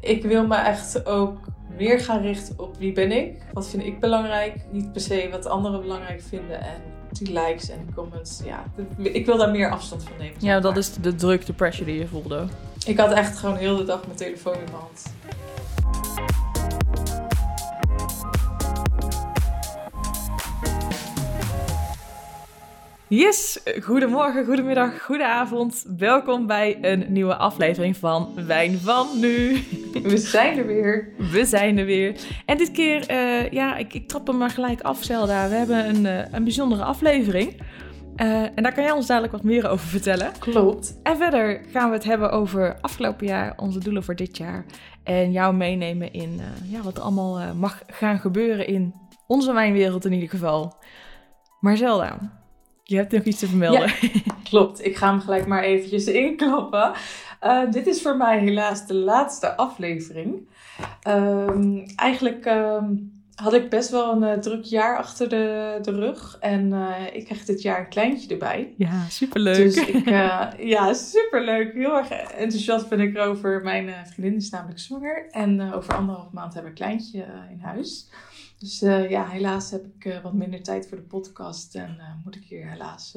ik wil me echt ook meer gaan richten op wie ben ik. Wat vind ik belangrijk. Niet per se wat anderen belangrijk vinden. En die likes en comments. Ja, ik wil daar meer afstand van nemen. Ja, dat is de druk, de pressure die je voelde. Ik had echt gewoon heel de dag mijn telefoon in mijn hand. Yes, goedemorgen, goedemiddag, goedenavond. Welkom bij een nieuwe aflevering van Wijn van Nu. We zijn er weer. We zijn er weer. En dit keer, uh, ja, ik, ik trap hem maar gelijk af, Zelda. We hebben een, uh, een bijzondere aflevering. Uh, en daar kan jij ons dadelijk wat meer over vertellen. Klopt. En verder gaan we het hebben over afgelopen jaar, onze doelen voor dit jaar. En jou meenemen in ja, wat er allemaal mag gaan gebeuren in onze wijnwereld in ieder geval. Maar Zelda, je hebt nog iets te vermelden. klopt. Ik ga hem gelijk maar eventjes inklappen. Uh, dit is voor mij helaas de laatste aflevering. Uh, eigenlijk uh, had ik best wel een uh, druk jaar achter de, de rug. En eh, ik krijg dit jaar een kleintje erbij. Ja, superleuk. Dus ik, ja, superleuk. Heel erg enthousiast ben ik erover. Mijn vriendin is namelijk zwanger. En over anderhalf maand hebben we een kleintje in huis. Dus uh, ja, helaas heb ik uh, wat minder tijd voor de podcast en uh, moet ik hier helaas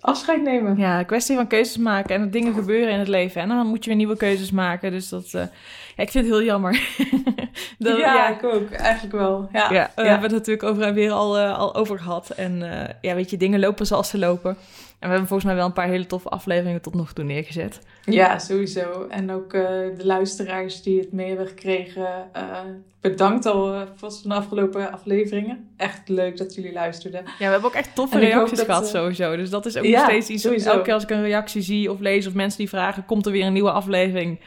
afscheid nemen. Ja, kwestie van keuzes maken en dingen gebeuren in het leven. En dan moet je weer nieuwe keuzes maken. Dus dat, ja, ik vind het heel jammer. dat, ja, ja, ik ook. Eigenlijk wel. Ja, ja we hebben het natuurlijk over en weer al, al over gehad. En ja, weet je, dingen lopen zoals ze lopen. En we hebben volgens mij wel een paar hele toffe afleveringen tot nog toe neergezet. Ja, sowieso. En ook uh, de luisteraars die het mee hebben gekregen. Uh, bedankt al uh, voor de afgelopen afleveringen. Echt leuk dat jullie luisterden. Ja, we hebben ook echt toffe reacties dat, gehad sowieso. Dus dat is ook ja, nog steeds iets. Sowieso. Elke keer als ik een reactie zie of lees of mensen die vragen... komt er weer een nieuwe aflevering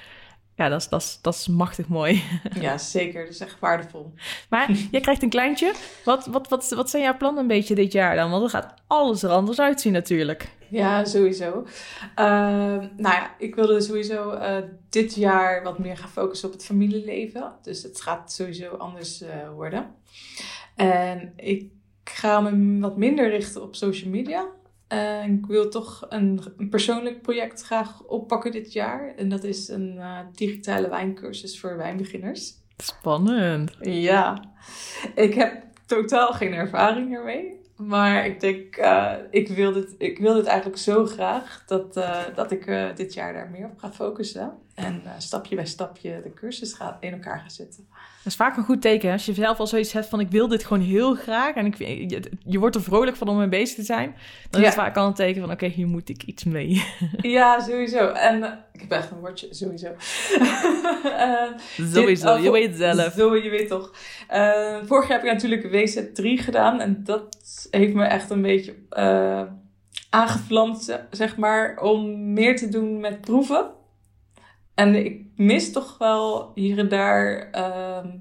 ja, dat is, dat, is, dat is machtig mooi. Ja, zeker. Dat is echt waardevol. Maar jij krijgt een kleintje. Wat, wat, wat, wat zijn jouw plannen een beetje dit jaar dan? Want er gaat alles er anders uitzien natuurlijk. Ja, sowieso. Uh, nou ja, ik wilde sowieso uh, dit jaar wat meer gaan focussen op het familieleven. Dus het gaat sowieso anders uh, worden. En ik ga me wat minder richten op social media. Uh, ik wil toch een, een, persoonlijk project graag oppakken dit jaar. En dat is een uh, digitale wijncursus voor wijnbeginners. Spannend. Ja, ik heb totaal geen ervaring ermee. Maar ik denk, uh, ik, wil dit, ik wil dit eigenlijk zo graag dat, dat ik dit jaar daar meer op ga focussen. En stapje bij stapje de cursus ga, in elkaar ga zetten. Dat is vaak een goed teken. Als je zelf al zoiets hebt van ik wil dit gewoon heel graag. En ik, je, je wordt er vrolijk van om mee bezig te zijn. Dan is het vaak al een teken van oké, okay, hier moet ik iets mee. ja, sowieso. En ik heb echt een woordje, sowieso. sowieso, dit, je weet zelf. Zo, je weet toch. vorig jaar heb ik natuurlijk WZ3 gedaan. En dat heeft me echt een beetje uh, aangevlamd, zeg maar, om meer te doen met proeven. En ik mis toch wel hier en daar uh,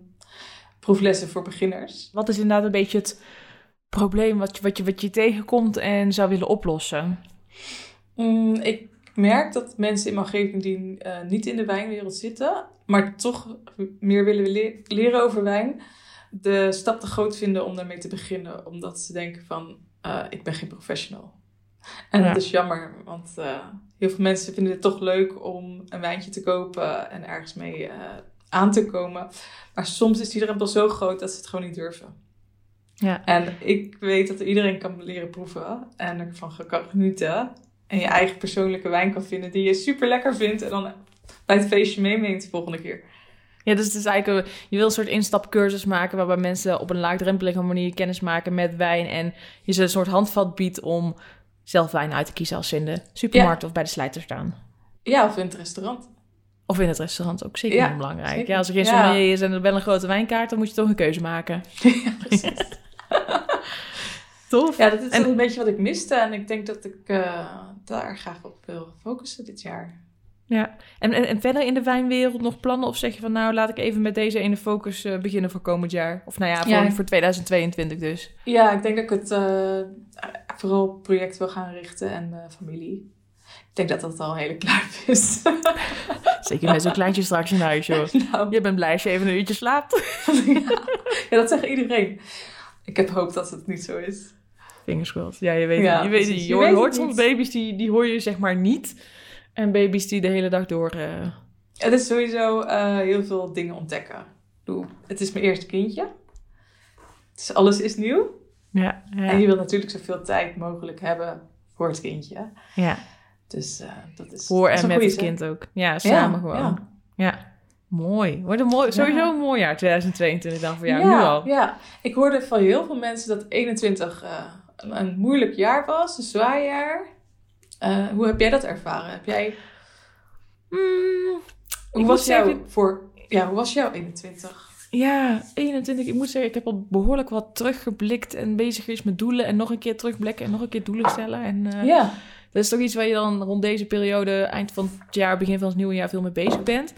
proeflessen voor beginners. Wat is inderdaad een beetje het probleem wat je, wat je, wat je tegenkomt en zou willen oplossen? Mm, ik merk dat mensen in mijn omgeving die uh, niet in de wijnwereld zitten, maar toch meer willen le leren over wijn, de stap te groot vinden om daarmee te beginnen. Omdat ze denken van, uh, ik ben geen professional. En ja. dat is jammer, want uh, heel veel mensen vinden het toch leuk om een wijntje te kopen en ergens mee uh, aan te komen. Maar soms is die drempel zo groot dat ze het gewoon niet durven. Ja. En ik weet dat iedereen kan leren proeven en ervan kan genieten. En je eigen persoonlijke wijn kan vinden die je super lekker vindt. En dan bij het feestje meeneemt de volgende keer. Ja, dus het is eigenlijk, je wil een soort instapcursus maken waarbij mensen op een laagdrempelige manier kennis maken met wijn en je ze een soort handvat biedt om zelf wijn uit te kiezen als ze in de supermarkt of bij de slijter staan. Ja, of in het restaurant. Of in het restaurant ook zeker ja, belangrijk. Zeker. Ja, als er geen sommelier is en er wel een grote wijnkaart, dan moet je toch een keuze maken. Ja, precies. Tof. Ja, dat is en... een beetje wat ik miste en ik denk dat ik uh, daar graag op wil focussen dit jaar. Ja, en, en, en, verder in de wijnwereld nog plannen? Of zeg je van nou, laat ik even met deze ene focus uh, beginnen voor komend jaar? Of nou ja, voor, ja. voor 2022 dus. Ja, ik denk dat ik het uh, vooral op project wil gaan richten en familie. Ik denk dat dat al een hele klaar is. Zeker met zo'n kleintje straks in huis, joh. Nou. Je bent blij als je even een uurtje slaapt. ja. ja, dat zegt iedereen. Ik heb hoop dat het niet zo is. Fingers crossed. Ja, je weet ja, het. Je, weet, je, hoort soms baby's, die, die hoor je zeg maar niet... En baby's die de hele dag door uh, Het is sowieso eh, heel veel dingen ontdekken. Bedoel, Het is mijn eerste kindje. Dus alles is nieuw. Ja, ja. En je wilt natuurlijk zoveel tijd mogelijk hebben voor het kindje. ja. Dus eh, dat is Voor dat is en met het kind ook. Ja, samen Ja, gewoon. ja. Ja. Mooi. Wordt een mooi, sowieso een mooi jaar 2022 dan voor jou, nu al. Ja, ik hoorde van heel veel mensen dat 21 eh, een, een moeilijk jaar was, een zwaar jaar. Eh, hoe heb jij dat ervaren? Heb jij, Mm, hoe was jouw voor, ja, hoe was jouw 21? Ja, 21. Ik moet zeggen, ik heb al behoorlijk wat teruggeblikt en bezig geweest met doelen. En nog een keer terugblikken en nog een keer doelen stellen. En eh, Ja, dat is toch iets waar je dan rond deze periode, eind van het jaar, begin van het nieuwe jaar, veel mee bezig bent.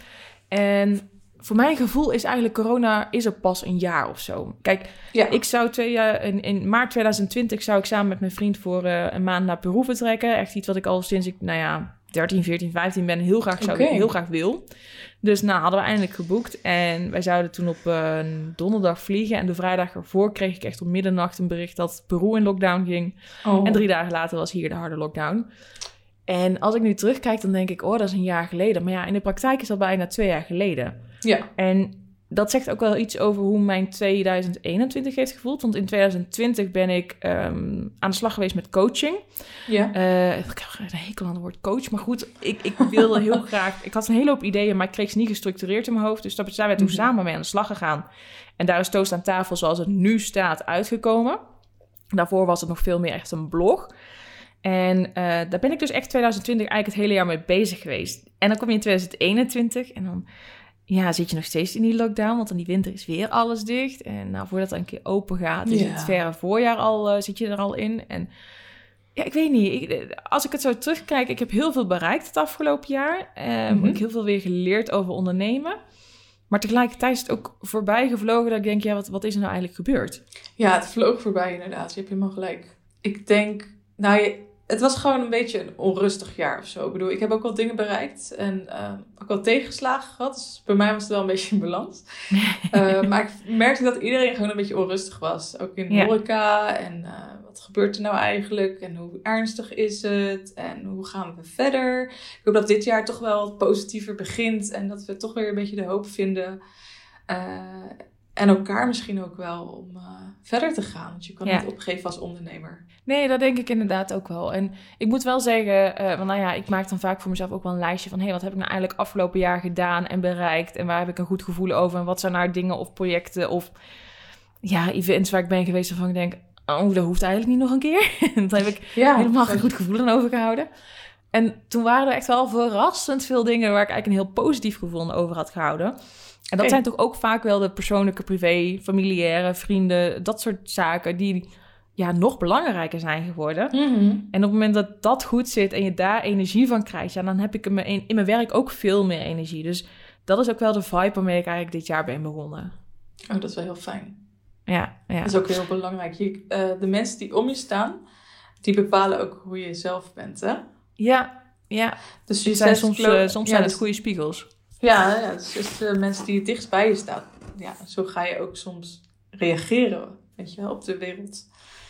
En voor mijn gevoel is eigenlijk corona is er pas een jaar of zo. Kijk, ja. Ik zou twee jaar, in, in maart 2020 zou ik samen met mijn vriend voor eh, een maand naar Peru vertrekken. Echt iets wat ik al sinds ik, nou ja, 13, 14, 15 ben heel graag, zou, heel graag wil. Dus nou hadden we eindelijk geboekt. En wij zouden toen op eh, een donderdag vliegen. En de vrijdag ervoor kreeg ik echt om middernacht een bericht dat Peru in lockdown ging. Oh. En drie dagen later was hier de harde lockdown. En als ik nu terugkijk, dan denk ik, oh, dat is een jaar geleden. Maar ja, in de praktijk is dat bijna twee jaar geleden. Ja, En dat zegt ook wel iets over hoe mijn 2021 heeft gevoeld. Want in 2020 ben ik ehm, aan de slag geweest met coaching. ja. Eh, ik heb een hekel aan het woord coach. Maar goed, ik, ik wilde heel graag... Ik had een hele hoop ideeën, maar ik kreeg ze niet gestructureerd in mijn hoofd. Dus daar zijn we toen Mhm. samen mee aan de slag gegaan. En daar is Toast aan tafel zoals het nu staat uitgekomen. Daarvoor was het nog veel meer echt een blog. En eh, daar ben ik dus echt 2020 eigenlijk het hele jaar mee bezig geweest. En dan kom je in 2021 en dan ja, zit je nog steeds in die lockdown, want in die winter is weer alles dicht. En nou, voordat het een keer open gaat, is Ja. het verre voorjaar al, eh, zit je er al in. En ja, ik weet niet. Ik, eh, als ik het zo terugkijk, ik heb heel veel bereikt het afgelopen jaar. Eh, Mhm. Ik heb heel veel weer geleerd over ondernemen. Maar tegelijkertijd is het ook voorbij gevlogen dat ik denk, ja, wat, wat is er nou eigenlijk gebeurd? ja, het vloog voorbij inderdaad. Je hebt helemaal gelijk. Ik denk, nou, je, het was gewoon een beetje een onrustig jaar of zo. Ik bedoel, ik heb ook wel dingen bereikt en eh, ook wel tegenslagen gehad. Dus bij mij was het wel een beetje in balans. Eh, maar ik merkte dat iedereen gewoon een beetje onrustig was. Ook in de Ja. horeca. En eh, wat gebeurt er nou eigenlijk? En hoe ernstig is het? En hoe gaan we verder? Ik hoop dat dit jaar toch wel wat positiever begint. En dat we toch weer een beetje de hoop vinden. En elkaar misschien ook wel om eh, verder te gaan. Want je kan Ja. niet opgeven als ondernemer. Nee, dat denk ik inderdaad ook wel. En ik moet wel zeggen, eh, want nou ja, ik maak dan vaak voor mezelf ook wel een lijstje van... hé, hey, wat heb ik nou eigenlijk afgelopen jaar gedaan en bereikt... en waar heb ik een goed gevoel over... en wat zijn nou dingen of projecten of ja, events waar ik ben geweest... waarvan ik denk, oh, dat hoeft eigenlijk niet nog een keer. Daar heb ik Ja, helemaal geen goed gevoel aan overgehouden. En toen waren er echt wel verrassend veel dingen... waar ik eigenlijk een heel positief gevoel over had gehouden... En dat zijn toch ook vaak wel de persoonlijke, privé, familiaire, vrienden, dat soort zaken die ja, nog belangrijker zijn geworden. Mhm. En op het moment dat dat goed zit en je daar energie van krijgt, ja, dan heb ik in mijn, in mijn werk ook veel meer energie. Dus dat is ook wel de vibe waarmee ik eigenlijk dit jaar ben begonnen. Oh, dat is wel heel fijn. Ja, ja. Dat is ook heel belangrijk. Je, eh, de mensen die om je staan, die bepalen ook hoe je zelf bent, hè? Ja, ja. Dus Die zijn soms, eh, soms ja, zijn het dus- goede spiegels. Ja, ja dus, dus de mensen die het dichtst bij je staan. Ja, zo ga je ook soms reageren, weet je wel, op de wereld.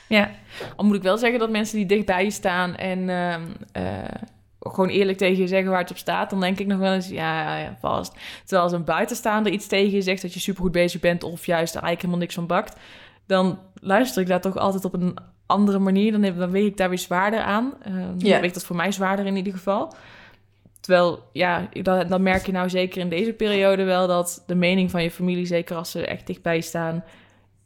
Ja, al moet ik wel zeggen dat mensen die dicht bij je staan en ehm, eh, gewoon eerlijk tegen je zeggen waar het op staat, dan denk ik nog wel eens, ja, ja, ja, vast. Terwijl als een buitenstaander iets tegen je zegt dat je supergoed bezig bent of juist er eigenlijk helemaal niks van bakt, dan luister ik daar toch altijd op een andere manier. Dan, heb, dan weeg ik daar weer zwaarder aan. Ja. Dan weegt dat voor mij zwaarder in ieder geval. Terwijl, ja, dan, dan merk je nou zeker in deze periode wel dat de mening van je familie, zeker als ze echt dichtbij staan,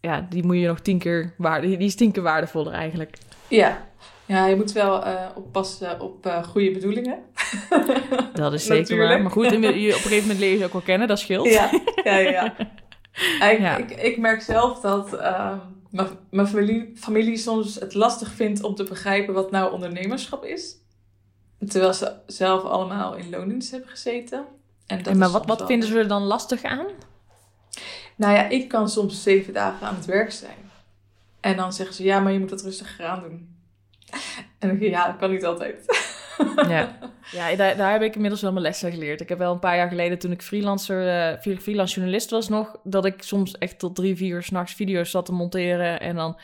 ja, die moet je nog tien keer waarde, die is tien keer waardevoller eigenlijk. Ja, ja je moet wel eh, oppassen op eh, goede bedoelingen. Dat is zeker waar. Maar goed, je, op een gegeven moment leer je ze ook wel kennen, dat scheelt. Ja, ja, ja. ja. En Ik, Ja. ik, ik merk zelf dat ehm, mijn- familie, familie soms het lastig vindt om te begrijpen wat nou ondernemerschap is. Terwijl ze zelf allemaal in loondienst hebben gezeten. En dat En maar wat, wat wel- vinden ze er dan lastig aan? Nou ja, ik kan soms zeven dagen aan het werk zijn. En dan zeggen ze, ja, maar je moet dat rustiger aan doen. En dan denk ik, ja, dat kan niet altijd. Ja, ja daar, daar heb ik inmiddels wel mijn lessen geleerd. Ik heb wel een paar jaar geleden, toen ik freelancer, eh, freelance journalist was nog, dat ik soms echt tot drie, vier uur s'nachts video's zat te monteren. En dan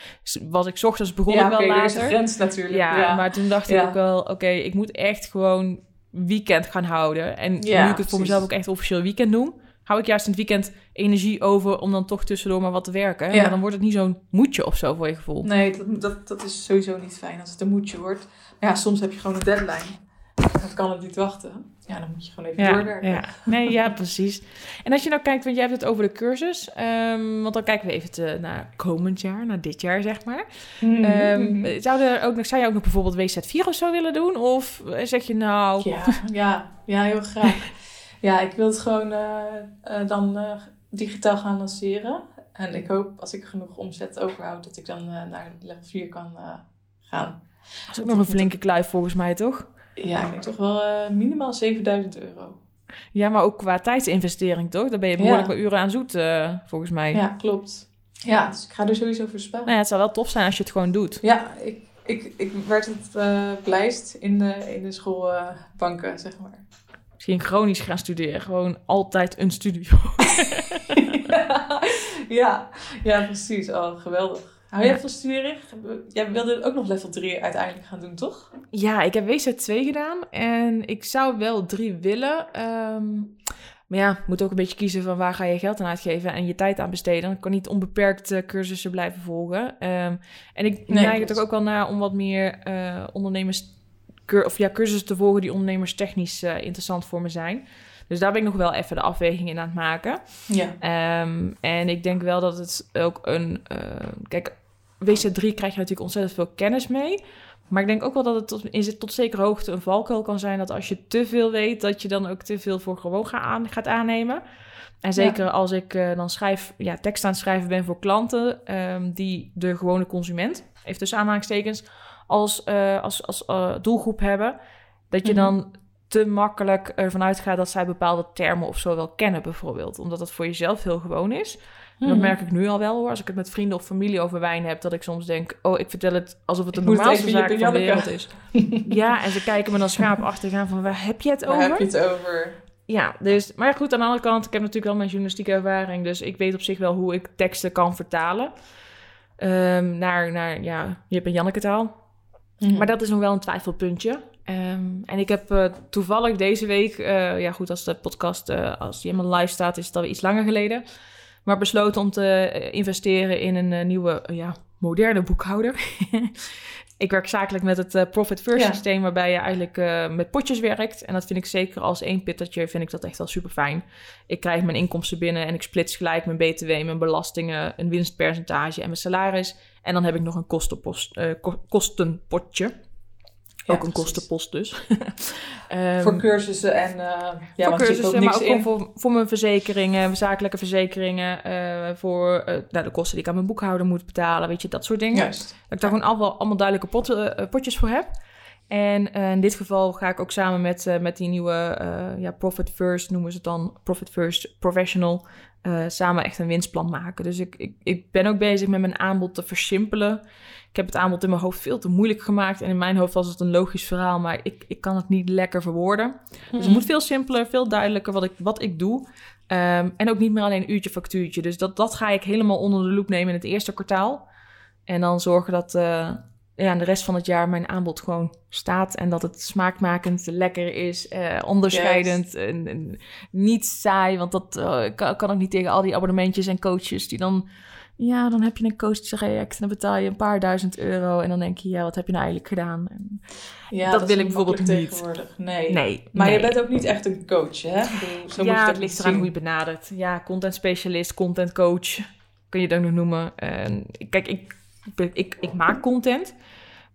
was ik ochtends begon ja, ik wel oké, er is later. een grens natuurlijk. Ja, Ja, maar toen dacht Ja. ik ook wel, oké, ik moet echt gewoon weekend gaan houden. En Ja, nu ik het voor mezelf ook echt officieel weekend noem, hou ik juist in het weekend energie over om dan toch tussendoor maar wat te werken. Ja. Maar dan wordt het niet zo'n moedje of zo voor je gevoel. Nee, dat, dat, dat is sowieso niet fijn als het een moedje wordt. Maar ja, soms heb je gewoon een deadline. Dat kan het niet wachten. Ja, dan moet je gewoon even Ja, doorwerken. ja. Nee, ja, precies. En als je nou kijkt, want jij hebt het over de cursus. ehm, want dan kijken we even te, naar komend jaar, naar dit jaar, zeg maar. Mhm, Ehm, zou, er ook nog, zou je ook nog bijvoorbeeld WZ4 of zo willen doen? Of zeg je nou... Ja, ja, ja, heel graag. Ja, ik wil het gewoon eh, eh, dan eh, digitaal gaan lanceren. En ik hoop, als ik genoeg omzet overhoud, dat ik dan naar level 4 kan gaan. Dat is ook nog een flinke kluif volgens mij, toch? Ja, ik denk toch wel minimaal 7000 euro. Ja, maar ook qua tijdsinvestering, toch? Daar ben je behoorlijk Ja. wat uren aan zoet, volgens mij. Ja, klopt. Ja, dus ik ga er sowieso voor sparen. Nou ja, het zou wel tof zijn als je het gewoon doet. Ja, ik, ik, ik werd het eh blijst in de, in de schoolbanken, zeg maar. Chronisch gaan studeren. Gewoon altijd een studio. ja, ja, precies. Oh, geweldig. Hou jij van studeren? Jij wilde ook nog level 3 uiteindelijk gaan doen, toch? Ja, ik heb WZ2 gedaan en ik zou wel drie willen. Ehm, maar ja, moet ook een beetje kiezen van waar ga je geld aan uitgeven en je tijd aan besteden. Ik kan niet onbeperkt eh, cursussen blijven volgen. Ehm, en ik Nee, neig het ook wel naar om wat meer eh, ondernemers... of ja, cursussen te volgen die ondernemerstechnisch eh, interessant voor me zijn. Dus daar ben ik nog wel even de afweging in aan het maken. Ja. Ehm, en ik denk wel dat het ook een. eh, kijk, WC3 krijg je natuurlijk ontzettend veel kennis mee. Maar ik denk ook wel dat het tot, in, tot zekere hoogte een valkuil kan zijn. Dat als je te veel weet, dat je dan ook te veel voor gewoon ga aan, gaat aannemen. En zeker als ik eh, dan schrijf, ja, tekst aan het schrijven ben voor klanten ehm, die de gewone consument, even tussen aanhalingstekens, als, eh, als, als eh, doelgroep hebben. Dat je Mhm. dan te makkelijk ervan uitgaat dat zij bepaalde termen of zo wel kennen, bijvoorbeeld. Omdat het voor jezelf heel gewoon is. En dat Mhm. merk ik nu al wel hoor. Als ik het met vrienden of familie over wijn heb, dat ik soms denk: Oh, ik vertel het alsof het de normaalste zaak van de wereld is. Ja, en ze kijken me dan schaapachtig aan van waar heb je het Waar over? heb je het over? Ja, dus, maar goed, aan de andere kant, ik heb natuurlijk wel mijn journalistieke ervaring, dus ik weet op zich wel hoe ik teksten kan vertalen Ehm, naar, naar, ja, Jip en Janneke taal. Mhm. Maar dat is nog wel een twijfelpuntje. Ehm, en ik heb eh, toevallig deze week, eh, ja goed, als de podcast, eh, als die helemaal live staat, is het alweer iets langer geleden. Maar besloten om te investeren in een nieuwe, ja, moderne boekhouder. ik werk zakelijk met het Profit First Ja. systeem, waarbij je eigenlijk met potjes werkt. En dat vind ik zeker als één pittertje, vind ik dat echt wel super fijn. Ik krijg mijn inkomsten binnen en ik splits gelijk mijn btw, mijn belastingen, een winstpercentage en mijn salaris. En dan heb ik nog een kostenpost, eh, ko- kostenpotje. Ja, Ook een precies. kostenpost dus. Ehm, Voor cursussen en uh, ja, voor cursussen, ook maar ook in. voor, voor, mijn verzekeringen, zakelijke verzekeringen, eh, voor eh, nou, de kosten die ik aan mijn boekhouder moet betalen, weet je, dat soort dingen. Juist. Dat ik daar gewoon allemaal, allemaal duidelijke potten, eh, potjes voor heb. En eh, in dit geval ga ik ook samen met, eh, met die nieuwe eh, ja, Profit First, noemen ze het dan, Profit First Professional, samen echt een winstplan maken. Dus ik, ik, ik ben ook bezig met mijn aanbod te versimpelen. Ik heb het aanbod in mijn hoofd veel te moeilijk gemaakt. En in mijn hoofd was het een logisch verhaal, maar ik, ik kan het niet lekker verwoorden. Dus het moet veel simpeler, veel duidelijker wat ik, wat ik doe. Ehm, en ook niet meer alleen uurtje factuurtje. Dus dat, dat ga ik helemaal onder de loep nemen in het eerste kwartaal. En dan zorgen dat ja, de rest van het jaar mijn aanbod gewoon staat. En dat het smaakmakend, lekker is, uh, onderscheidend. En, en, niet saai, want dat uh, kan, kan ook niet tegen al die abonnementjes en coaches die dan... Ja, dan heb je een coachtraject en dan betaal je een paar duizend euro. En dan denk je, ja, wat heb je nou eigenlijk gedaan? En ja, dat, dat wil ik bijvoorbeeld niet. Tegenwoordig. Nee. nee. Maar nee. je bent ook niet echt een coach, hè? Zo ja, moet je het ligt eraan hoe je benadert. Ja, content specialist, content coach, kun je ook nog noemen. Uh, kijk, ik, ik, ik, maak content,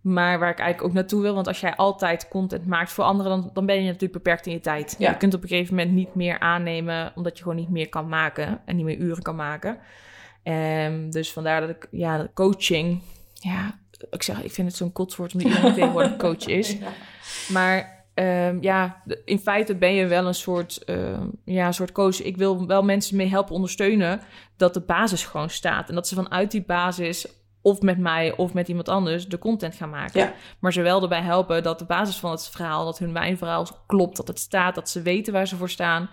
maar waar ik eigenlijk ook naartoe wil... want als jij altijd content maakt voor anderen... dan, dan ben je natuurlijk beperkt in je tijd. Ja. Je kunt op een gegeven moment niet meer aannemen... omdat je gewoon niet meer kan maken en niet meer uren kan maken. Um, dus vandaar dat ik, ja, coaching... Ja, ik zeg, ik vind het zo'n kotswoord omdat iedereen tegenwoordig coach is. Ja. Maar Um, ja, in feite ben je wel een soort, um, ja, een soort coach. Ik wil wel mensen mee helpen ondersteunen dat de basis gewoon staat. En dat ze vanuit die basis of met mij of met iemand anders de content gaan maken. Ja. Maar ze wel erbij helpen dat de basis van het verhaal, dat hun wijnverhaal klopt, dat het staat, dat ze weten waar ze voor staan.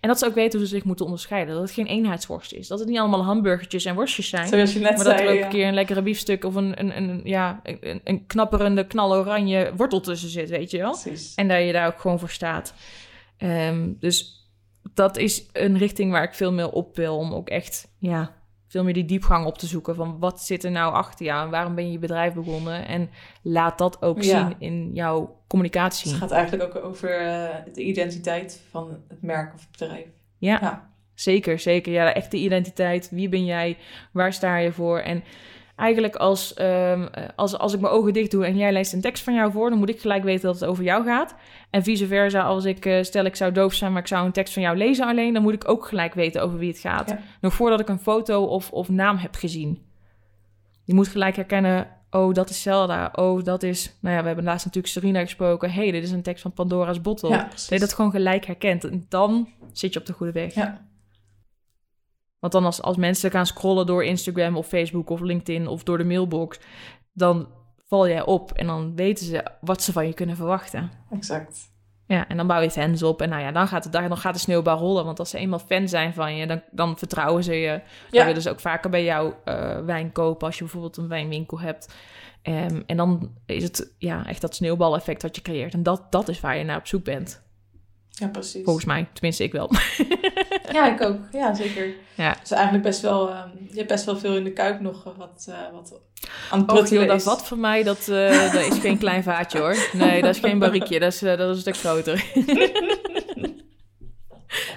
En dat ze ook weten hoe ze zich moeten onderscheiden. Dat het geen eenheidsworst is. Dat het niet allemaal hamburgertjes en worstjes zijn. Zoals je net Maar dat er ook ja. een keer een lekkere biefstuk of een, een, een, ja, een, een knapperende, knaloranje wortel tussen zit, weet je wel. Precies. En dat je daar ook gewoon voor staat. Ehm, dus dat is een richting waar ik veel meer op wil. Om ook echt, ja, veel meer die diepgang op te zoeken. Van wat zit er nou achter jou? En waarom ben je je bedrijf begonnen? En laat dat ook Ja. zien in jouw communicatie. Het gaat eigenlijk ook over eh, de identiteit van het merk of het bedrijf. Ja, Ja. zeker, zeker. Ja, de identiteit. Wie ben jij? Waar sta je voor? En eigenlijk als, ehm, als, als ik mijn ogen dicht doe en jij leest een tekst van jou voor... dan moet ik gelijk weten dat het over jou gaat. En vice versa, als ik, eh, stel ik zou doof zijn... maar ik zou een tekst van jou lezen alleen... dan moet ik ook gelijk weten over wie het gaat. Ja. Nog voordat ik een foto of, of naam heb gezien. Je moet gelijk herkennen... Oh, dat is Zelda. Oh, dat is... Nou ja, we hebben laatst natuurlijk Serena gesproken. hey, dit is een tekst van Pandora's Bottle. Ja, Dat je dat gewoon gelijk herkent. En dan zit je op de goede weg. Ja. Want dan als, als mensen gaan scrollen door Instagram of Facebook of LinkedIn of door de mailbox, dan val jij op en dan weten ze wat ze van je kunnen verwachten. Exact. Ja, en dan bouw je fans op en nou ja, dan gaat, het, dan gaat de sneeuwbal rollen. Want als ze eenmaal fan zijn van je, dan, dan vertrouwen ze je. Dan Ja. willen ze ook vaker bij jou eh, wijn kopen als je bijvoorbeeld een wijnwinkel hebt. Ehm, en dan is het ja, echt dat sneeuwbaleffect wat je creëert. En dat, dat is waar je naar op zoek bent. Ja, precies. Volgens mij. Tenminste, ik wel. Ja, ik ook. Ja, zeker. Ja. Dus eigenlijk best wel, ehm, je hebt best wel veel in de kuip nog eh, wat, eh, wat aan het joh, dat vat van mij, dat, eh, dat is geen klein vaatje hoor. Nee, dat is geen bariekje, dat is, dat is een stuk groter.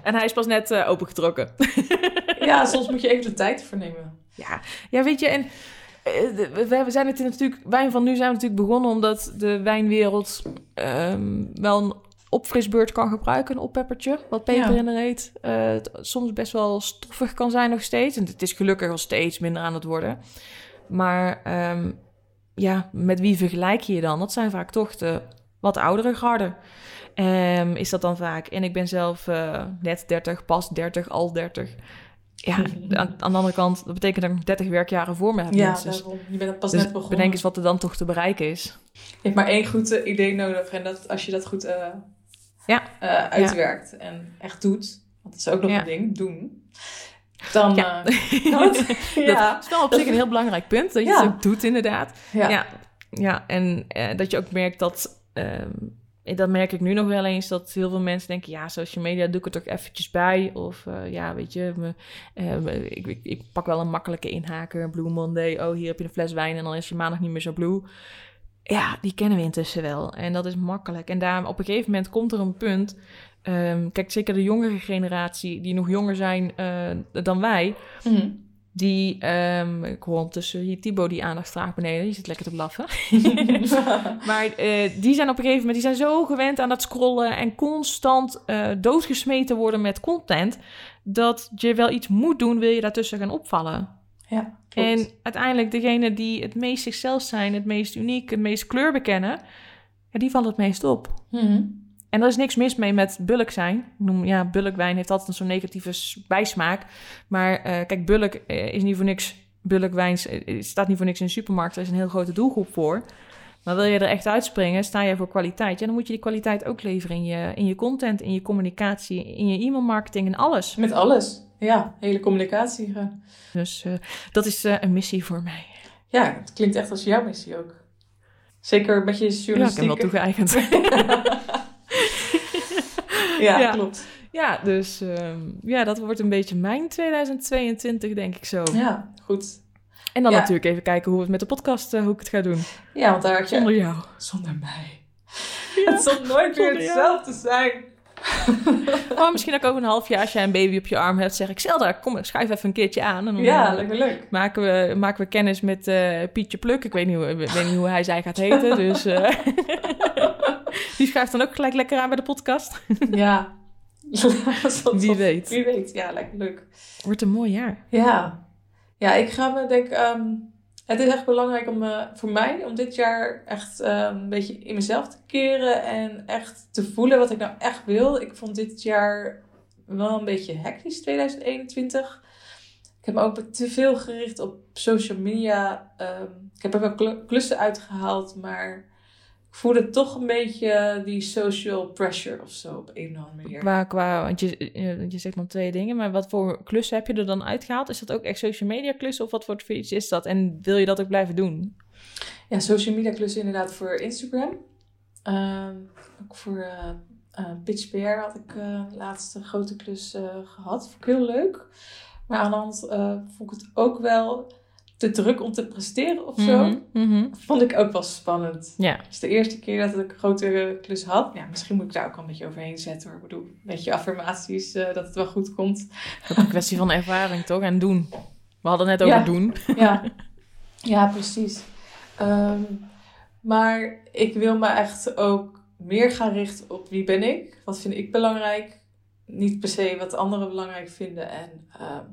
en hij is pas net opengetrokken. Ja, soms moet je even de tijd ervoor nemen. ja. ja, weet je, en we, zijn het natuurlijk, wijn van nu zijn we natuurlijk begonnen omdat de wijnwereld ehm, wel een opfrisbeurt kan gebruiken, een oppeppertje, wat Peter Ja. in er heet. Eh, het soms best wel stoffig kan zijn nog steeds. En het is gelukkig al steeds minder aan het worden. Maar ehm, ja, met wie vergelijk je je dan? Dat zijn vaak toch de wat oudere garden. Ehm, is dat dan vaak? En ik ben zelf eh, net 30, pas 30, al 30. Ja, aan, aan de andere kant, dat betekent dat ik nog 30 werkjaren voor me heb. Ja, daarom. Je bent pas Dus net begonnen. bedenk eens wat er dan toch te bereiken is. Je hebt maar één goed eh, idee nodig. En dat, als je dat goed Ja. eh, uitwerkt en echt doet, want dat is ook nog Ja. een ding, doen, dan Ja. eh, het. ja. Dat is wel op zich een heel belangrijk punt, dat je Ja. het ook doet inderdaad. Ja. Ja, ja en eh, dat je ook merkt dat... ehm, dat merk ik nu nog wel eens, dat heel veel mensen denken... ja, social media doe ik er toch eventjes bij. Of ja, weet je, me, eh, me- ik, ik, ik pak wel een makkelijke inhaker. Blue Monday, oh, hier heb je een fles wijn... en dan is je maandag niet meer zo blue. Ja, die kennen we intussen wel. En dat is makkelijk. En daarom op een gegeven moment komt er een punt... ehm, kijk, zeker de jongere generatie, die nog jonger zijn eh, dan wij... Mhm. Die, ehm, ik hoor ondertussen hier Thibaut die aandacht vraagt beneden. Je zit lekker te blaffen. maar eh, die zijn op een gegeven moment die zijn zo gewend aan dat scrollen en constant eh, doodgesmeten worden met content. Dat je wel iets moet doen, wil je daartussen gaan opvallen. Ja, klopt. En uiteindelijk degene die het meest zichzelf zijn, het meest uniek, het meest kleur bekennen, ja, die vallen het meest op. Mhm. En er is niks mis mee met bulk zijn. Ik noem, ja, bulkwijn heeft altijd zo'n negatieve bijsmaak. Maar eh, kijk, bulk eh, is niet voor niks... Bulkwijn eh, staat niet voor niks in de supermarkt. Er is een heel grote doelgroep voor. Maar wil je er echt uitspringen, sta je voor kwaliteit... Ja, dan moet je die kwaliteit ook leveren in je, in je content, in je communicatie... in je e-mailmarketing en alles. Met alles. Ja, hele communicatie. gaan. Dus eh, dat is eh, een missie voor mij. Ja, het klinkt echt als jouw missie ook. Zeker met je Ja, ik heb wel toegeëigend. ja, Ja. klopt. ja, dus ehm, ja, dat wordt een beetje mijn 2022, denk ik zo. Ja, goed. En dan Ja. natuurlijk even kijken hoe we het met de podcast, eh, hoe ik het ga doen. Ja, want daar had je... Zonder jou. Zonder mij. het zal nooit weer hetzelfde zijn. Oh, misschien ook over een half jaar, als jij een baby op je arm hebt, zeg ik, Zelda, kom, schuif even een keertje aan. En dan Ja, eh, me leuk. maken, we, maken we kennis met eh, Pietje Pluk. Ik weet niet, hoe, weet niet hoe hij zij gaat heten, dus... eh, die schuift dan ook gelijk lekker aan bij de podcast. Ja. Wie tof. weet. Wie weet, ja, me leuk. Wordt een mooi jaar. Ja. Ja, ik ga me denk ehm, het is echt belangrijk om eh, voor mij om dit jaar echt ehm, een beetje in mezelf te keren en echt te voelen wat ik nou echt wil. Ik vond dit jaar wel een beetje hectisch, 2021. Ik heb me ook te veel gericht op social media. Ehm, ik heb er wel klu- klussen uitgehaald, maar voelde toch een beetje die social pressure of zo op een of andere manier. Qua, qua, want je, je, je zegt dan twee dingen, maar wat voor klussen heb je er dan uitgehaald? Is dat ook echt social media klussen of wat voor iets is dat? En wil je dat ook blijven doen? Ja, social media klussen inderdaad voor Instagram. Ehm, ook voor eh eh, Pitch PR had ik eh laatst een grote klus eh, gehad. Vond ik heel leuk. Maar aan de hand eh, vond ik het ook wel te druk om te presteren of zo. Mhm, mhm. Vond ik ook wel spannend. Ja, Dus de eerste keer dat ik een grote klus had, ja, misschien moet ik daar ook wel een beetje overheen zetten hoor. Ik bedoel, een beetje affirmaties eh, dat het wel goed komt. ook een kwestie van ervaring toch? En doen. We hadden het net over Ja. doen. Ja, ja precies. Ehm, maar ik wil me echt ook meer gaan richten op wie ben ik, wat vind ik belangrijk. Niet per se wat anderen belangrijk vinden. En ehm,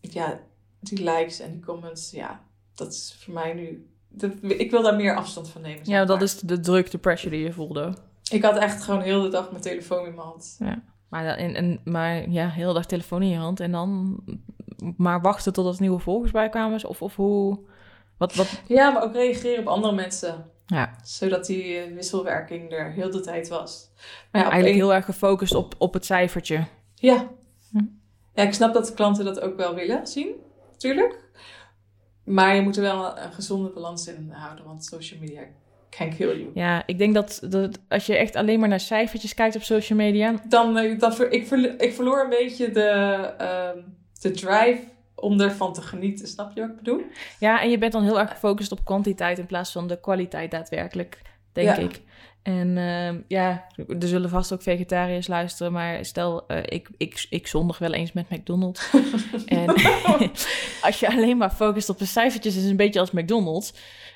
ja, die likes en die comments, ja, dat is voor mij nu. Dat, ik wil daar meer afstand van nemen. Ja, dat maar. is de druk, de pressure die je voelde. Ik had echt gewoon heel de dag mijn telefoon in mijn hand. Maar, dat- en, en, maar ja, heel de dag telefoon in je hand en dan maar wachten tot er nieuwe volgers bij kwamen. Of, of hoe... Wat, wat, Ja, maar ook reageren op andere mensen. ja, Zodat die eh, wisselwerking er heel de tijd was. Maar ja, eigenlijk een- heel erg gefocust op, op het cijfertje. Ja. Hm. Ja, ik snap dat de klanten dat ook wel willen zien, natuurlijk. Maar je moet er wel een gezonde balans in houden, want social media can kill you. Ja, ik denk dat, dat als je echt alleen maar naar cijfertjes kijkt op social media... Dan, eh, dan ver, ik, verlo- ik verloor een beetje de, ehm, de drive om ervan te genieten. Snap je wat ik bedoel? Ja, en je bent dan heel erg gefocust op kwantiteit in plaats van de kwaliteit daadwerkelijk, denk Ja. ik. En ehm, ja, er zullen vast ook vegetariërs luisteren, maar stel, eh, ik, ik, ik zondig wel eens met McDonald's. en als je alleen maar focust op de cijfertjes, is het een beetje als McDonald's.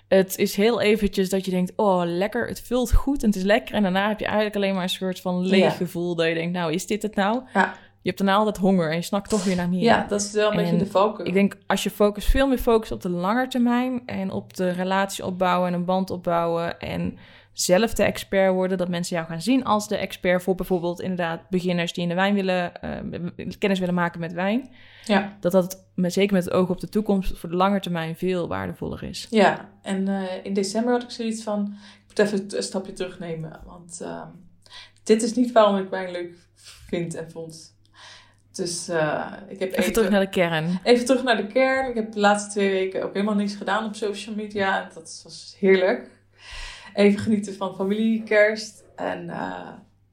Het is heel eventjes dat je denkt, oh lekker, het vult goed en het is lekker. En daarna heb je eigenlijk alleen maar een soort van leeg Ja. gevoel dat je denkt, nou is dit het nou? Ja. Je hebt daarna altijd honger en je snakt toch weer naar meer. Ja, dat is wel een En beetje de valkuil. Ik denk als je focus veel meer focust op de lange termijn en op de relatie opbouwen en een band opbouwen en zelf de expert worden, dat mensen jou gaan zien als de expert voor bijvoorbeeld inderdaad beginners die in de wijn willen, eh, kennis willen maken met wijn, Ja, dat dat met, zeker met het oog op de toekomst voor de lange termijn veel waardevoller is. ja. en eh, in december had ik zoiets van, ik moet even een stapje terugnemen. Want ehm, dit is niet waarom ik wijn leuk vind en vond. Dus eh, ik heb Even terug naar de kern. Even terug naar de kern. Ik heb de laatste twee weken ook helemaal niks gedaan op social media. En dat was heerlijk. Even genieten van familie, kerst. En eh,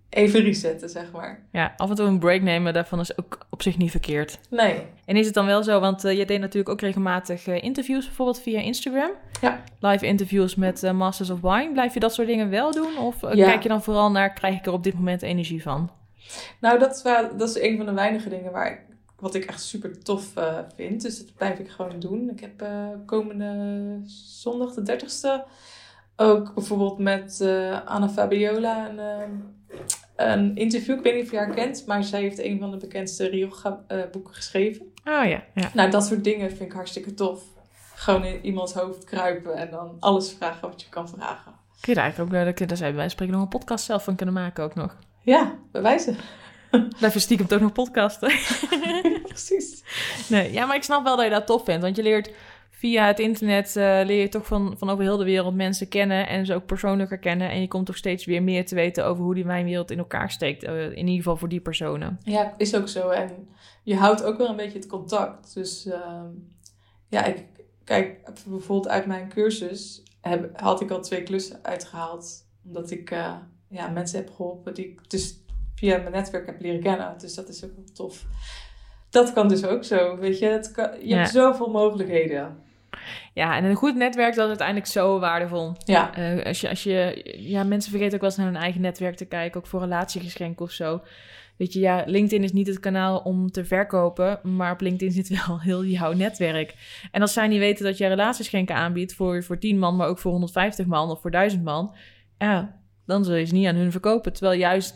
even resetten, zeg maar. Ja, af en toe een break nemen, daarvan is ook op zich niet verkeerd. Nee. En is het dan wel zo, want eh, je deed natuurlijk ook regelmatig eh, interviews, bijvoorbeeld via Instagram. Ja. Live interviews met Masters of Wine. Blijf je dat soort dingen wel doen? Of Ja. kijk je dan vooral naar, krijg ik er op dit moment energie van? Nou, dat is, wel, dat is een van de weinige dingen waar ik, wat ik echt super tof vind. Dus dat blijf ik gewoon doen. Ik heb komende zondag, de 30ste, ook bijvoorbeeld met eh, Anna Fabiola een, eh, een interview. Ik weet niet of je haar kent, maar zij heeft een van de bekendste Rioja-boeken geschreven. Oh ja, ja. Nou, dat soort dingen vind ik hartstikke tof. Gewoon in iemands hoofd kruipen en dan alles vragen wat je kan vragen. Kun je daar eigenlijk ook, daar, daar zou je bij spreken nog een podcast zelf van kunnen maken ook nog. Ja, bewijzen. Blijf stiekem toch nog podcasten. Precies. Nee, ja, maar ik snap wel dat je dat tof vindt. Want je leert via het internet, eh, leer je toch van, van over heel de wereld mensen kennen. En ze ook persoonlijker kennen. En je komt toch steeds weer meer te weten over hoe die wijnwereld in elkaar steekt. eh, in ieder geval voor die personen. Ja, is ook zo. En je houdt ook wel een beetje het contact. Dus ehm, ja, ik, kijk, bijvoorbeeld uit mijn cursus heb, had ik al twee klussen uitgehaald. Omdat ik eh, ja, mensen heb geholpen die ik dus via mijn netwerk heb leren kennen. Dus dat is ook wel tof. Dat kan dus ook zo, weet je. Het kan, je Ja. hebt zoveel mogelijkheden. Ja, en een goed netwerk dat is uiteindelijk zo waardevol. Ja, Eh, als je, als je, ja, mensen vergeten ook wel eens naar hun eigen netwerk te kijken, ook voor relatiegeschenken of zo. Weet je, ja, LinkedIn is niet het kanaal om te verkopen, maar op LinkedIn zit wel heel jouw netwerk. En als zij niet weten dat je relatiegeschenken aanbiedt voor, voor 10 man, maar ook voor 150 man of voor 1000 man, ja, dan zul je ze niet aan hun verkopen. Terwijl juist,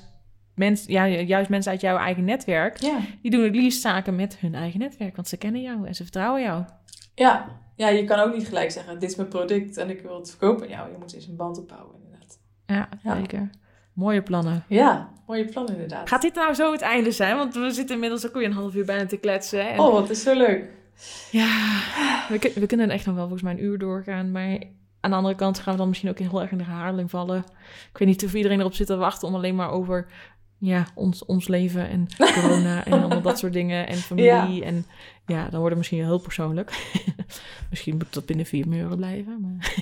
mens, ja, juist mensen uit jouw eigen netwerk, ja. die doen het liefst zaken met hun eigen netwerk, want ze kennen jou en ze vertrouwen jou. Ja. ja, je kan ook niet gelijk zeggen, dit is mijn product en ik wil het verkopen jou. Je moet eens een band opbouwen, inderdaad. Ja, Ja. zeker. Mooie plannen. Ja, mooie plan inderdaad. Gaat dit nou zo het einde zijn? Want we zitten inmiddels ook weer een half uur bijna te kletsen. En Oh, wat is zo leuk. Ja, we, we kunnen echt nog wel volgens mij een uur doorgaan. Maar aan de andere kant gaan we dan misschien ook heel erg in de herhaling vallen. Ik weet niet of iedereen erop zit te wachten om alleen maar over ja, ons, ons leven en corona en allemaal dat soort dingen. En familie. En ja, dan wordt het misschien heel persoonlijk. misschien moet dat binnen vier muren blijven. Maar...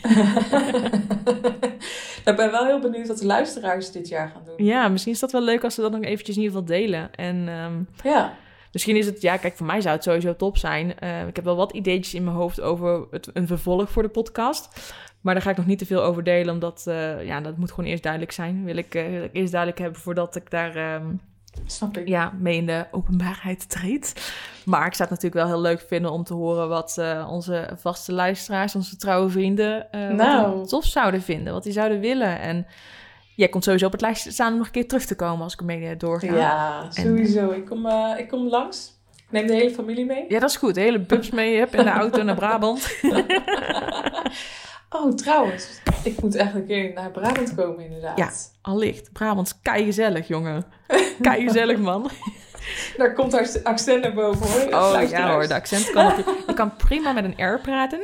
ik ben wel heel benieuwd wat de luisteraars dit jaar gaan doen. Ja, misschien is dat wel leuk als ze dat nog eventjes in ieder geval delen. En ehm, Ja, Misschien is het, ja, kijk, voor mij zou het sowieso top zijn. Eh, ik heb wel wat ideetjes in mijn hoofd over het, een vervolg voor de podcast. Maar daar ga ik nog niet te veel over delen, omdat eh, ja, dat moet gewoon eerst duidelijk zijn. Wil ik, eh, wil ik eerst duidelijk hebben voordat ik daar ehm, snap ik. ja, mee in de openbaarheid treed. Maar ik zou het natuurlijk wel heel leuk vinden om te horen wat onze vaste luisteraars, onze trouwe vrienden, Nou. tof zouden vinden, wat die zouden willen. En jij komt sowieso op het lijstje staan om nog een keer terug te komen als ik ermee eh, doorga. Ja, sowieso. Ik kom, eh, ik kom langs. Ik neem de hele familie mee. Ja, dat is goed. De hele bus mee hebt in de auto naar Brabant. Oh, trouwens. Ik moet echt een keer naar Brabant komen, inderdaad. Ja. Allicht. Brabant is kei gezellig, jongen. Kei gezellig, man. Daar komt haar accent naar boven, hoor. Oh ja hoor, de accent kan kan prima met een R praten.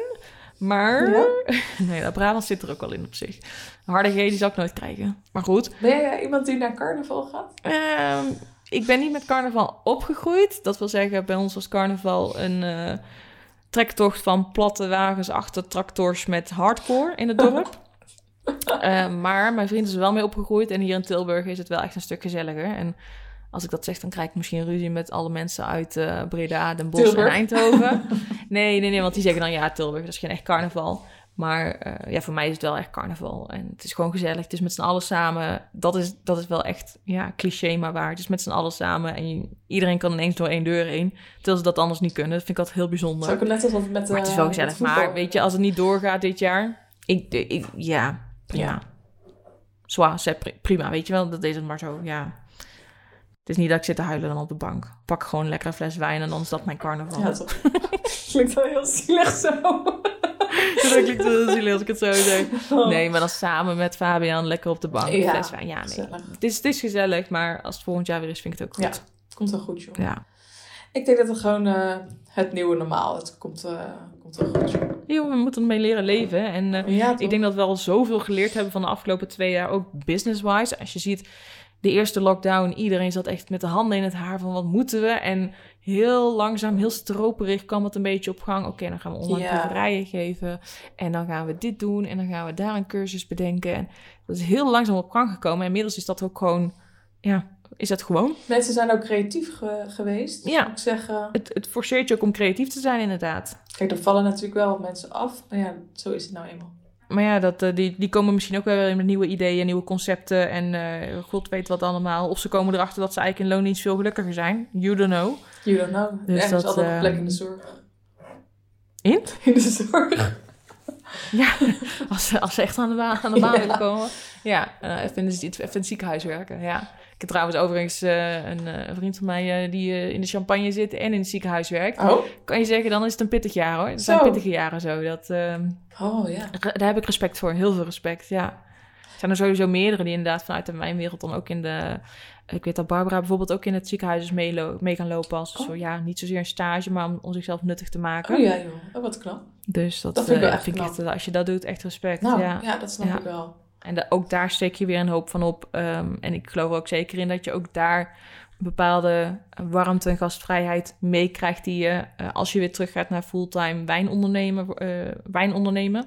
Maar... Ja? Nee, dat Brabant zit er ook wel in op zich. Een harde G die zal ik nooit krijgen. Maar goed. Ben jij iemand die naar carnaval gaat? Ehm, ik ben niet met carnaval opgegroeid. Dat wil zeggen, bij ons was carnaval een eh, trektocht van platte wagens achter tractors met hardcore in het dorp. Ehm, maar mijn vriend is er wel mee opgegroeid. En hier in Tilburg is het wel echt een stuk gezelliger. En als ik dat zeg, dan krijg ik misschien ruzie met alle mensen uit eh, Breda, Den Bosch Tilburg. en Eindhoven. Nee, nee, nee, want die zeggen dan ja, Tilburg, dat is geen echt carnaval. Maar eh, ja, voor mij is het wel echt carnaval. En het is gewoon gezellig. Het is met z'n allen samen. Dat is, dat is wel echt, ja, cliché maar waar. Het is met z'n allen samen. En je- iedereen kan ineens door één deur heen. Terwijl ze dat anders niet kunnen. Dat vind ik altijd heel bijzonder. Zou ik net als met Maar het is eh, wel met gezellig. Maar weet je, als het niet doorgaat dit jaar... Ik, ik, ja, prima. Ja. Zwaar, prima. Weet je wel, dat is het maar zo, ja. Het is niet dat ik zit te huilen dan op de bank. Pak gewoon een lekkere fles wijn en dan is dat mijn carnaval. Ja, toch. Klinkt wel heel zielig zo. dat klinkt heel zielig als ik het zo zeg. Nee, maar dan samen met Fabian lekker op de bank. Ja, fles wijn. Ja, nee. gezellig. Het is, het is gezellig, maar als het volgend jaar weer is, vind ik het ook goed. Komt wel goed, joh. Ja. Ik denk dat het gewoon eh, het nieuwe normaal. Het komt, eh, komt wel goed, joh. Joh, we moeten ermee leren leven. En eh, Ja, ik denk dat we al zoveel geleerd hebben van de afgelopen twee jaar, ook business-wise. Als je ziet, de eerste lockdown, iedereen zat echt met de handen in het haar van wat moeten we? En heel langzaam, heel stroperig kwam het een beetje op gang. Oké, dan gaan we online proeverijen geven. En dan gaan we dit doen. En dan gaan we daar een cursus bedenken. En dat is heel langzaam op gang gekomen. En inmiddels is dat ook gewoon, ja, is dat gewoon. Mensen zijn ook creatief ge- geweest. Ja. Ik zeggen. Het, het forceert je ook om creatief te zijn, inderdaad. Kijk, er vallen natuurlijk wel wat mensen af. Maar ja, zo is het nou eenmaal. Maar ja, dat, eh, die, die komen misschien ook wel weer met nieuwe ideeën, nieuwe concepten. En eh, god weet wat allemaal. Of ze komen erachter dat ze eigenlijk in loondienst veel gelukkiger zijn. You don't know. You don't know. Dus is dat, altijd een plek ehm, in de zorg. In? In de zorg. Ja, als, ze- als ze echt aan de baan, aan de baan Ja. willen komen. Ja, eh, even, in de, even in het ziekenhuis werken. Ja. Ik heb trouwens overigens eh, een, eh, een vriend van mij eh, die in de champagne zit en in het ziekenhuis werkt. Oh. Kan je zeggen, dan is het een pittig jaar hoor. Het zijn Zo. pittige jaren zo. Dat, ehm, Oh ja. Daar heb ik respect voor, heel veel respect, ja. Er zijn er sowieso meerdere die inderdaad vanuit de wijnwereld dan ook in de... Ik weet dat Barbara bijvoorbeeld ook in het ziekenhuis is meelo- mee gaan lopen als Oh. zo, ja, niet zozeer een stage, maar om, om zichzelf nuttig te maken. Oh ja, joh. Oh, wat knap. Dus dat, Dat vind ik wel echt vind ik knap. echt, als je dat doet, echt respect. Nou, ja. ja, dat snap Ja. ik wel. En ook daar steek je weer een hoop van op. Ehm, en ik geloof er ook zeker in dat je ook daar een bepaalde warmte en gastvrijheid meekrijgt die je, eh, als je weer teruggaat naar fulltime wijnondernemen, eh, wijnondernemen,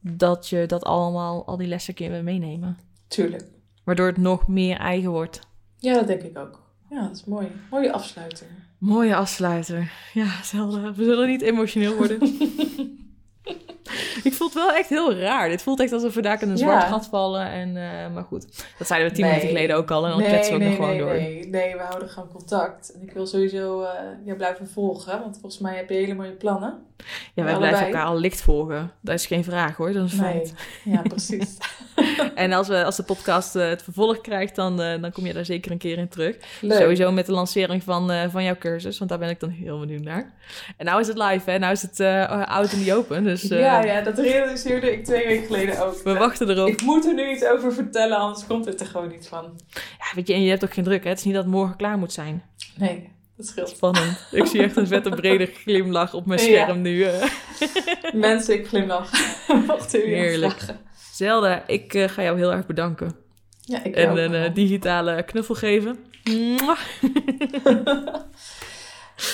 dat je dat allemaal, al die lessen kun je weer meenemen. Tuurlijk. Waardoor het nog meer eigen wordt. Ja, dat denk ik ook. Ja, dat is mooi. Mooie afsluiting. Mooie afsluiter. Ja, zelden. We zullen niet emotioneel worden. ik voel het wel echt heel raar. Dit voelt echt alsof we daar in een Ja. zwart gat vallen. En, eh, maar goed, dat zeiden we tien Nee. minuten geleden ook al. En dan kletsen we ook nee, nog gewoon nee, door. nee, nee, we houden gewoon contact. En ik wil sowieso eh jou blijven volgen, want volgens mij heb je hele mooie plannen. Ja, wij Allebei. blijven elkaar al licht volgen. Dat is geen vraag hoor, dat is een feit. Ja, precies. En als, we, als de podcast eh, het vervolg krijgt, dan, eh, dan kom je daar zeker een keer in terug. Leuk. Sowieso met de lancering van, eh, van jouw cursus, want daar ben ik dan heel benieuwd naar. En nou is het live, hè? Nou is het out in the open. Dus ja, ja, dat realiseerde ik twee weken geleden ook. we wachten erop. Ik moet er nu iets over vertellen, anders komt het er gewoon niet van. Ja, weet je, en je hebt ook geen druk, hè? Het is niet dat het morgen klaar moet zijn. Nee, Dat scheelt. Spannend. Ik zie echt een vette brede glimlach op mijn Ja. scherm nu. eh. Mensen, ik glimlach. Mocht u Heerlijk. vragen. Zelda, ik eh, ga jou heel erg bedanken. Ja, ik En een eh, digitale knuffel geven.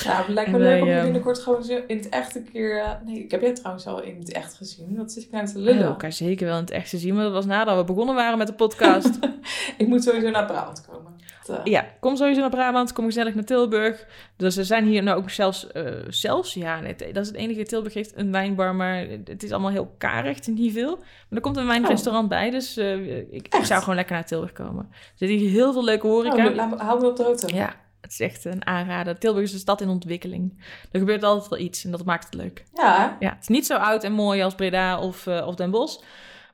Ja, het lijkt me En leuk om je ehm, binnenkort gewoon zo in het echt een keer... eh, nee, ik heb jij trouwens al in het echt gezien. Wat zit ik nou te lullen? elkaar zeker wel in het echt gezien, maar dat was nadat we begonnen waren met de podcast. Ik moet sowieso naar Brabant komen. Eh, ja, kom sowieso naar Brabant, kom gezellig naar Tilburg. Dus we zijn hier nou ook zelfs, eh, zelfs ja, nee, dat is het enige. Tilburg heeft een wijnbar, maar het is allemaal heel karig, het is niet veel. Maar er komt een wijnrestaurant bij, dus eh, ik, zou gewoon lekker naar Tilburg komen. Er zit hier heel veel leuke horeca. me- hou me op de hoogte. Ja, het is echt een aanrader. Tilburg is een stad in ontwikkeling. Er gebeurt altijd wel iets en dat maakt het leuk. Ja, Ja, het is niet zo oud en mooi als Breda of, of Den Bosch.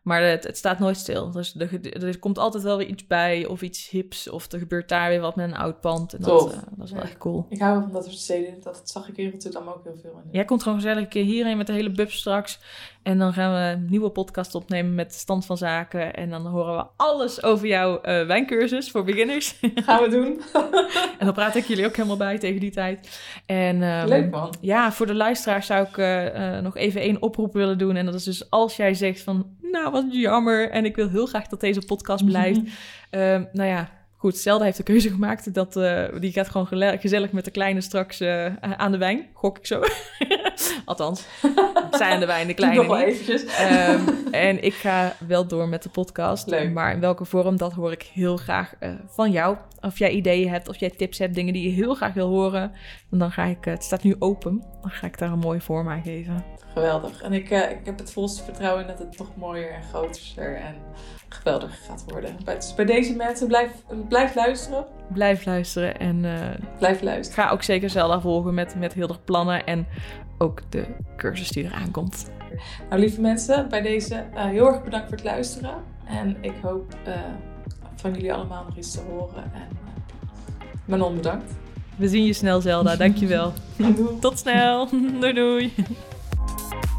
Maar het, het staat nooit stil. Dus er, er komt altijd wel weer iets bij of iets hips. Of er gebeurt daar weer wat met een oud pand. En dat, Tof. eh, dat is wel echt cool. ik hou wel van dat soort steden. Dat zag ik in Rotterdam ook heel veel in. Jij komt gewoon gezellig een keer hierheen met de hele bub straks. En dan gaan we een nieuwe podcast opnemen met stand van zaken. En dan horen we alles over jouw eh, wijncursus voor beginners. Gaan we doen. en dan praat ik jullie ook helemaal bij tegen die tijd. En, ehm, Leuk man. Ja, voor de luisteraar zou ik eh, nog even één oproep willen doen. En dat is dus als jij zegt van, nou wat jammer en ik wil heel graag dat deze podcast blijft. Ehm, nou ja, goed, Zelda heeft de keuze gemaakt. Dat, eh, die gaat gewoon gezellig met de kleine straks eh, aan de wijn, gok ik zo. Althans, zij aan de wijn, de kleine Nog eventjes. Ehm, en ik ga wel door met de podcast. Leuk. Maar in welke vorm, dat hoor ik heel graag eh, van jou. Of jij ideeën hebt, of jij tips hebt, dingen die je heel graag wil horen. En dan ga ik, het staat nu open, dan ga ik daar een mooie vorm aan geven. Geweldig. En ik, eh, ik heb het volste vertrouwen in dat het nog mooier en groter en geweldiger gaat worden. Bij- Dus bij deze mensen, blijf, blijf luisteren. Blijf luisteren en eh, Blijf luisteren. ga ook zeker Zelda volgen met, met heel erg plannen. En ook de cursus die eraan komt. Nou, lieve mensen, bij deze eh, heel erg bedankt voor het luisteren. En ik hoop van jullie allemaal nog iets te horen. En Manon, bedankt. We zien je snel, Zelda. Dankjewel. Tot snel. doei doei. we